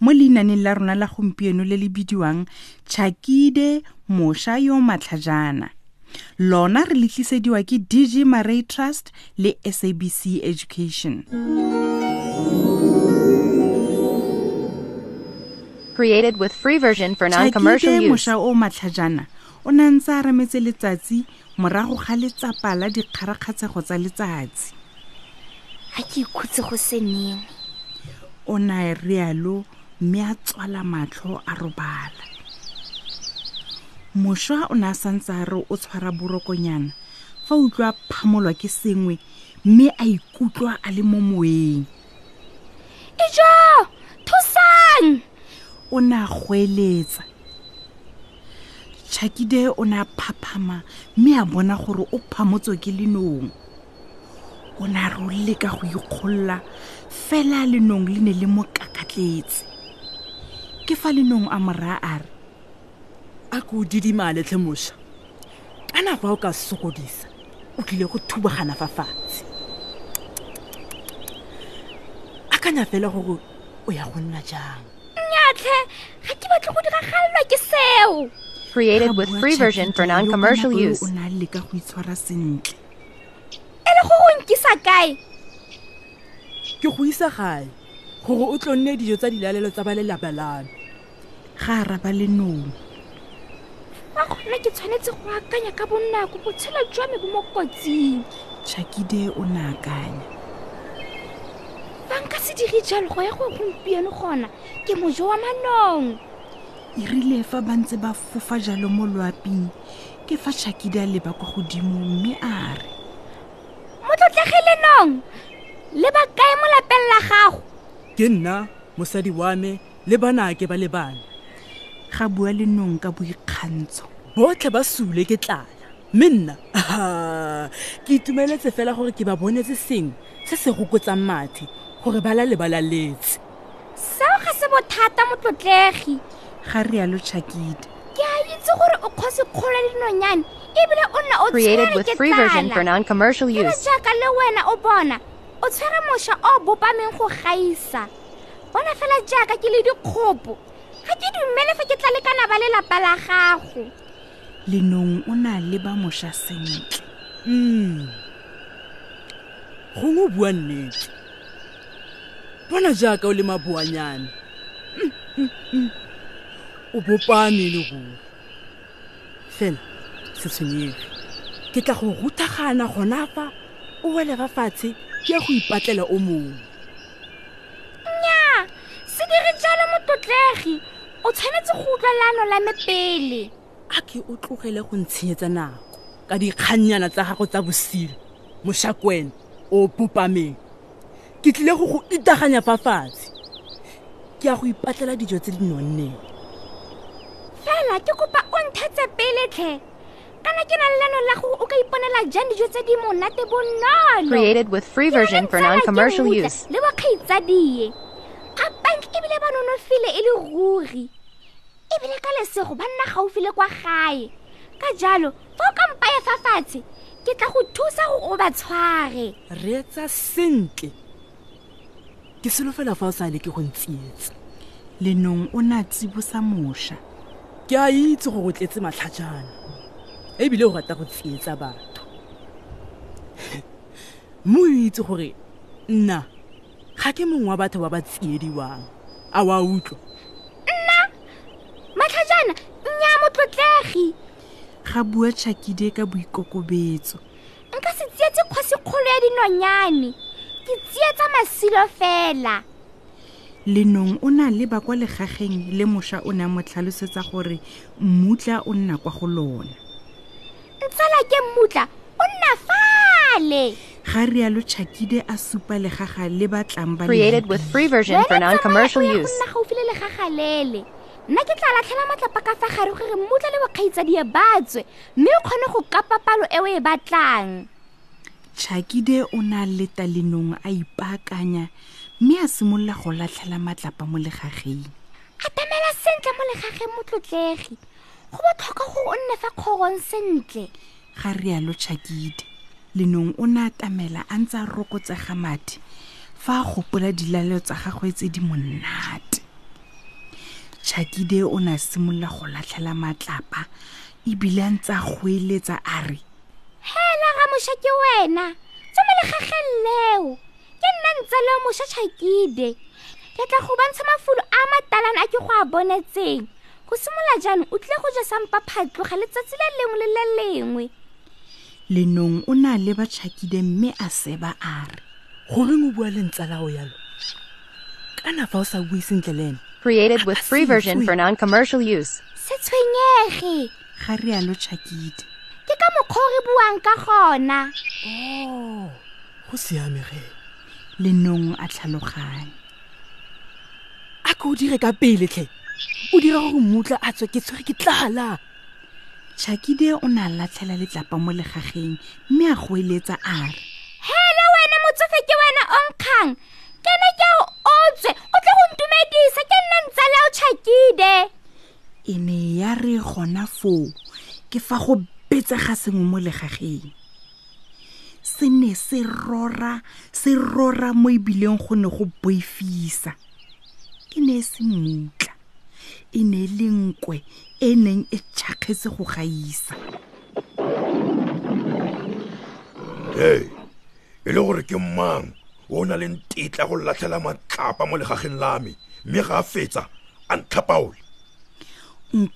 mo leinaneng la rona la gompieno le le bidiwang chakide mosha yo matlhajana lona re letlisediwa ke dg maray trust le sabc education created with free version for non-commercial use. mosha o matlhajana o ne ntse a rametse letsatsi morago ga letsapa la dikgarakgatshego tsa letsatsi a ke ikhutse go se nengwe o ne a rialo mme a tswala matlho a robala mošwa o ne a santse a re o tshwara borokonyana fa utlwa phamolwa ke sengwe mme a ikutlwa a le mo moeng ijo thusang o ne a goeletsa chakide o ne a phaphama mme a bona gore o phamotswe ke lenong o ne a rolole ka go ikgolola fela lenong le ne le mo kakatletse ke fa lenong a mora a re a ko o didimale tlhe moša kana fa o ka sokodisa o tlile go thubagana fa fatshe akanya fela gore o ya go nna jang nyatlhe ga ke batle go diragalelwa ke seo created with free version for non-commercial use o na le ka go itshwara sentle e le go go nkisa kae ke go isa gae gore o tlonne dijo tsa dilalelo tsa ba lelapa lame ga a raba le nong a gona ke tshwanetse go akanya ka bonako botshelo jwa me bo mo kotsing chakide o ne akanya fa nka se dire jalo go ya go gompieno gona ke mojo wa manong e rile fa ba ntse ba fofa jalo mo loaping ke fa chakide a leba kwa godimo mme a re motlotlege nong le ba kae mo lapeng la gago ke nna mosadi wa me le banake ba lebane ga bua le nong ka boikgantsho botlhe ba sule ke tlala mme nna ah, ke itumeletse fela gore ke ba bonetse sengwe se se gokotsang mathe gore ba lale ba laletse seo ga se bothata motlotlegi ga rialo chakide ke a itse gore o kgosi kgolo le dinonyane ebile o nna o Created tshwere with ke free version for tlala non-commercial fela use. jaaka le wena o bona o tshwere mošwa o bopameng go gaisa bona fela jaaka ke le dikgopo ga ke dumele fa ke tla lekana ba lelapa la gago lenong o na le ba mosha sentle mm. gongwe o bua nnete bona jaaka o le maboanyane mm, mm, mm. o bopame le ruri fela se tshwenyege ke tla go ruthagana gona fa o wele fa fatshe ke ya go ipatlela o mongwe nnyaa se dire jalo motlotlegi o tshwanetse go utlwa leano la me pele a ke o tlogele go ntshenyetsa nako ka dikgannyana tsa gago tsa bosilo moshakwena o popameng ke tlile go go itaganya fa fatshe ke ya go ipatlela dijo tse di nonneng fela ke kopa o nthetse pele tlhe kana ke na lelano la gore o ka iponela jang dijo tse di monate bonolo created with free version for non-commercial use le bakgaitsadie a bank ebile ba nonofile e le ruri ebile ka lesego ba nna gaufi le kwa gae ka jalo fa o kampa ya fa fatshe ke tla go thusa gore o ba tshware reetsa sentle ke solofela fa o sa leke go ntsietsa lenong o ne a tsibosa moša ke a itse gore o tletse matlhajana ebile o rata go tsietsa batho mo o itse gore nna ga ke mongwe wa batho ba ba tsiediwang a wa utlwa nna matlhajana nnyaa motlotlegi ga bua chakide ka boikokobetso nka se tsietse kgosikgolo ya dinonyane ke tsietsa masilo fela lenong o ne a leba kwa legageng le moša o ne a mo tlhalosetsa gore mmutla o nna kwa go lona ntsala ke mmutla o nna fale ga rialo chakide a supa legaga le batlang ba created with free version for non-commercial use nna gaufi le legaga lele nna ke tla latlhela matlapa ka fa gare gore mmutla le bokgaitsadie ba tswe mme o kgone go kapa palo e o e batlang chakide o ne a leta lenong a ipaakanya mme a simolola go latlhela matlapa mo legageng atamela sentle mo legageng motlotlegi go botlhokwa go o nne fa kgorong sentle ga rialo chakide lenong o ne a tamela a ntse a rokotsega mathe fa a gopola dilaleo tsa gagwe tse di monate chakide o ne a simolola go latlhela matlapa ebile a ntse a goeletsa a re hela ramosha ke wena tse mo legageng leo ke nna ntse leo mosha tšhakide ke tla go bantsha mafulo a matalane a ke go a bonetseng go simolola jaanong o tlile go ja sampa phatloga letsatsi le lengwe le le lengwe lenong o ne a leba tšhakide mme a seba a re goreng o bua lentsa lao yalo kana fa o sa bue sentle le ene created with free version for non-commercial use se tshwenyege ga rialo chakite ke ka mokgwa o re buang ka gona oh, go siame ge le nong a tlhaloganye a ko o dire ka pele tlhe o dira gore mutla a tswe ke tshwere ke tlala chakide o ne a latlhela letlapa mo legageng mme a goeletsa a re hele wena motsofe ke wena o nkgang kana ke o otswe o tle go ntumedisa ke nna ntsa le o chakide e ne ya re gona foo ke fa go betsega sengwe mo legageng se ne se rora se rora mo ebileng go ne go boifisa e ne e se mutla e ne e le nkwe e neng e tšhakgetse go gaisa hey e le gore ke mmang o na leng tetla go latlhela matlapa mo legageng la me mme ga a fetsa a ntlhapaole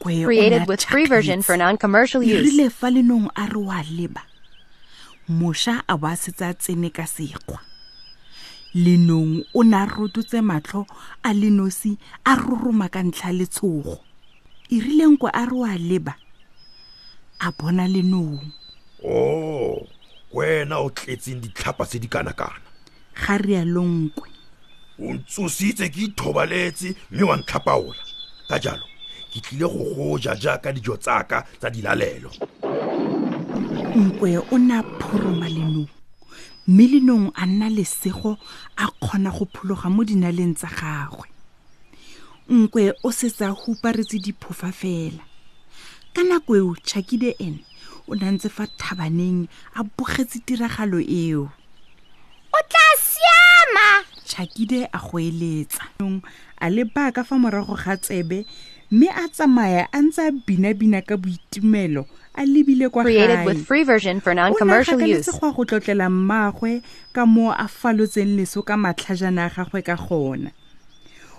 Created with free version for non-commercial use. Rile fa le nong a re wa leba. Mosha a ba setsa tsene ka sekgwa. Lenong o na rototse matlho a lenosi a roroma ka ntlha letshogo. e rileng ko a re wa leba a bona lenong o oh, wena o tletseng ditlhapa tse di kana-kana ga rialonkwe o ntsositse ke ithobaletse mme wa ntlhapaola ka jalo ke tlile go goja jaaka dijo tsaka tsa dilalelo nkwe o ne a phoroma lenong mme lenong a nna lesego a kgona go phologa mo dinaleng tsa gagwe nkwe o setsa huparetse diphofa fela ka nako eo chakide ene o nantse fa thabaneng a bogetse tiragalo eo o tla siama chakide a go eletsa a le baka fa morago ga tsebe mme a tsamaya a ntse a binabina ka boitumelo a lebile kwa gaeonagakaletse go a go tlotlela mmaagwe ka moo a falotseng leso ka matlhajana a gagwe ka gona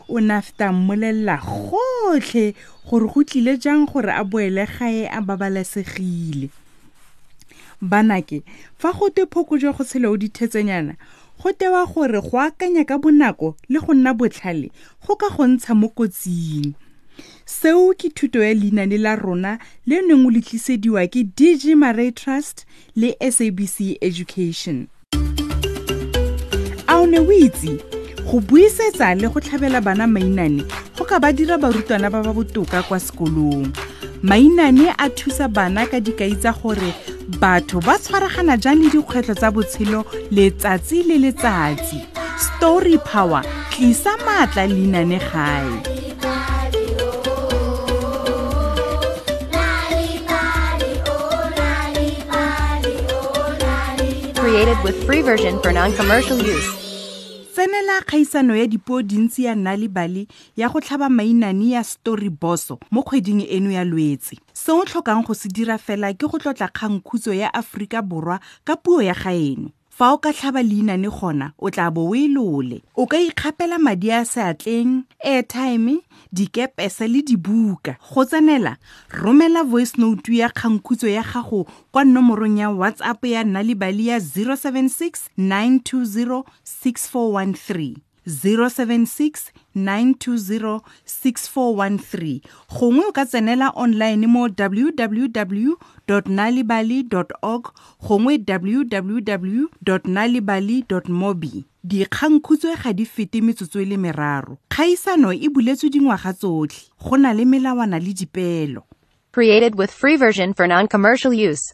o ne a feta mmolelela gotlhe gore go tlile jang gore a boele gae a babalesegile banake fa go te phoko jwa go tshela o dithetsenyana go tewa gore go akanya ka bonako le go nna botlhale go ka go ntsha mo kotsing seo ke thuto ya leinane la rona le neng o letlisediwa ke dg maray trust le sabc education a o ne o itse go buisetsa le go tlhabela bana mainane go ka ba dira barutwana ba ba botoka kwa sekolong mainane a thusa bana ka dikai tsa gore batho ba tshwaragana jang le dikgwetlho tsa botshelo letsatsi le letsatsi story power tlisa maatla leinane gae Created with free version for non-commercial use. tsenela kgaisano ya dipuo dintsi ya nali bali ya go tlhaba mainane ya story boso mo kgweding eno ya lwetse se o tlhokang go se dira fela ke go tlotla kgangkhutso ya aforika borwa ka puo ya gaeno fa o ka tlhaba leinane gona o tla bo o e lole o ka ikgapela madi a seatleng airtime dikepese le dibuka go tsenela romela voice note ya kgangkhutso ya gago kwa nomorong ya whatsapp ya nna le bali ya 076 920 6413 076 920 6413 gongwe o ka tsenela online mo www nalibali org gongwe www nalibali mobi dikgangkhutswe ga di fete metsotso e le meraro kgaisano e buletswe dingwaga tsotlhe go na le melawana le dipeelo created with free version for non-commercial use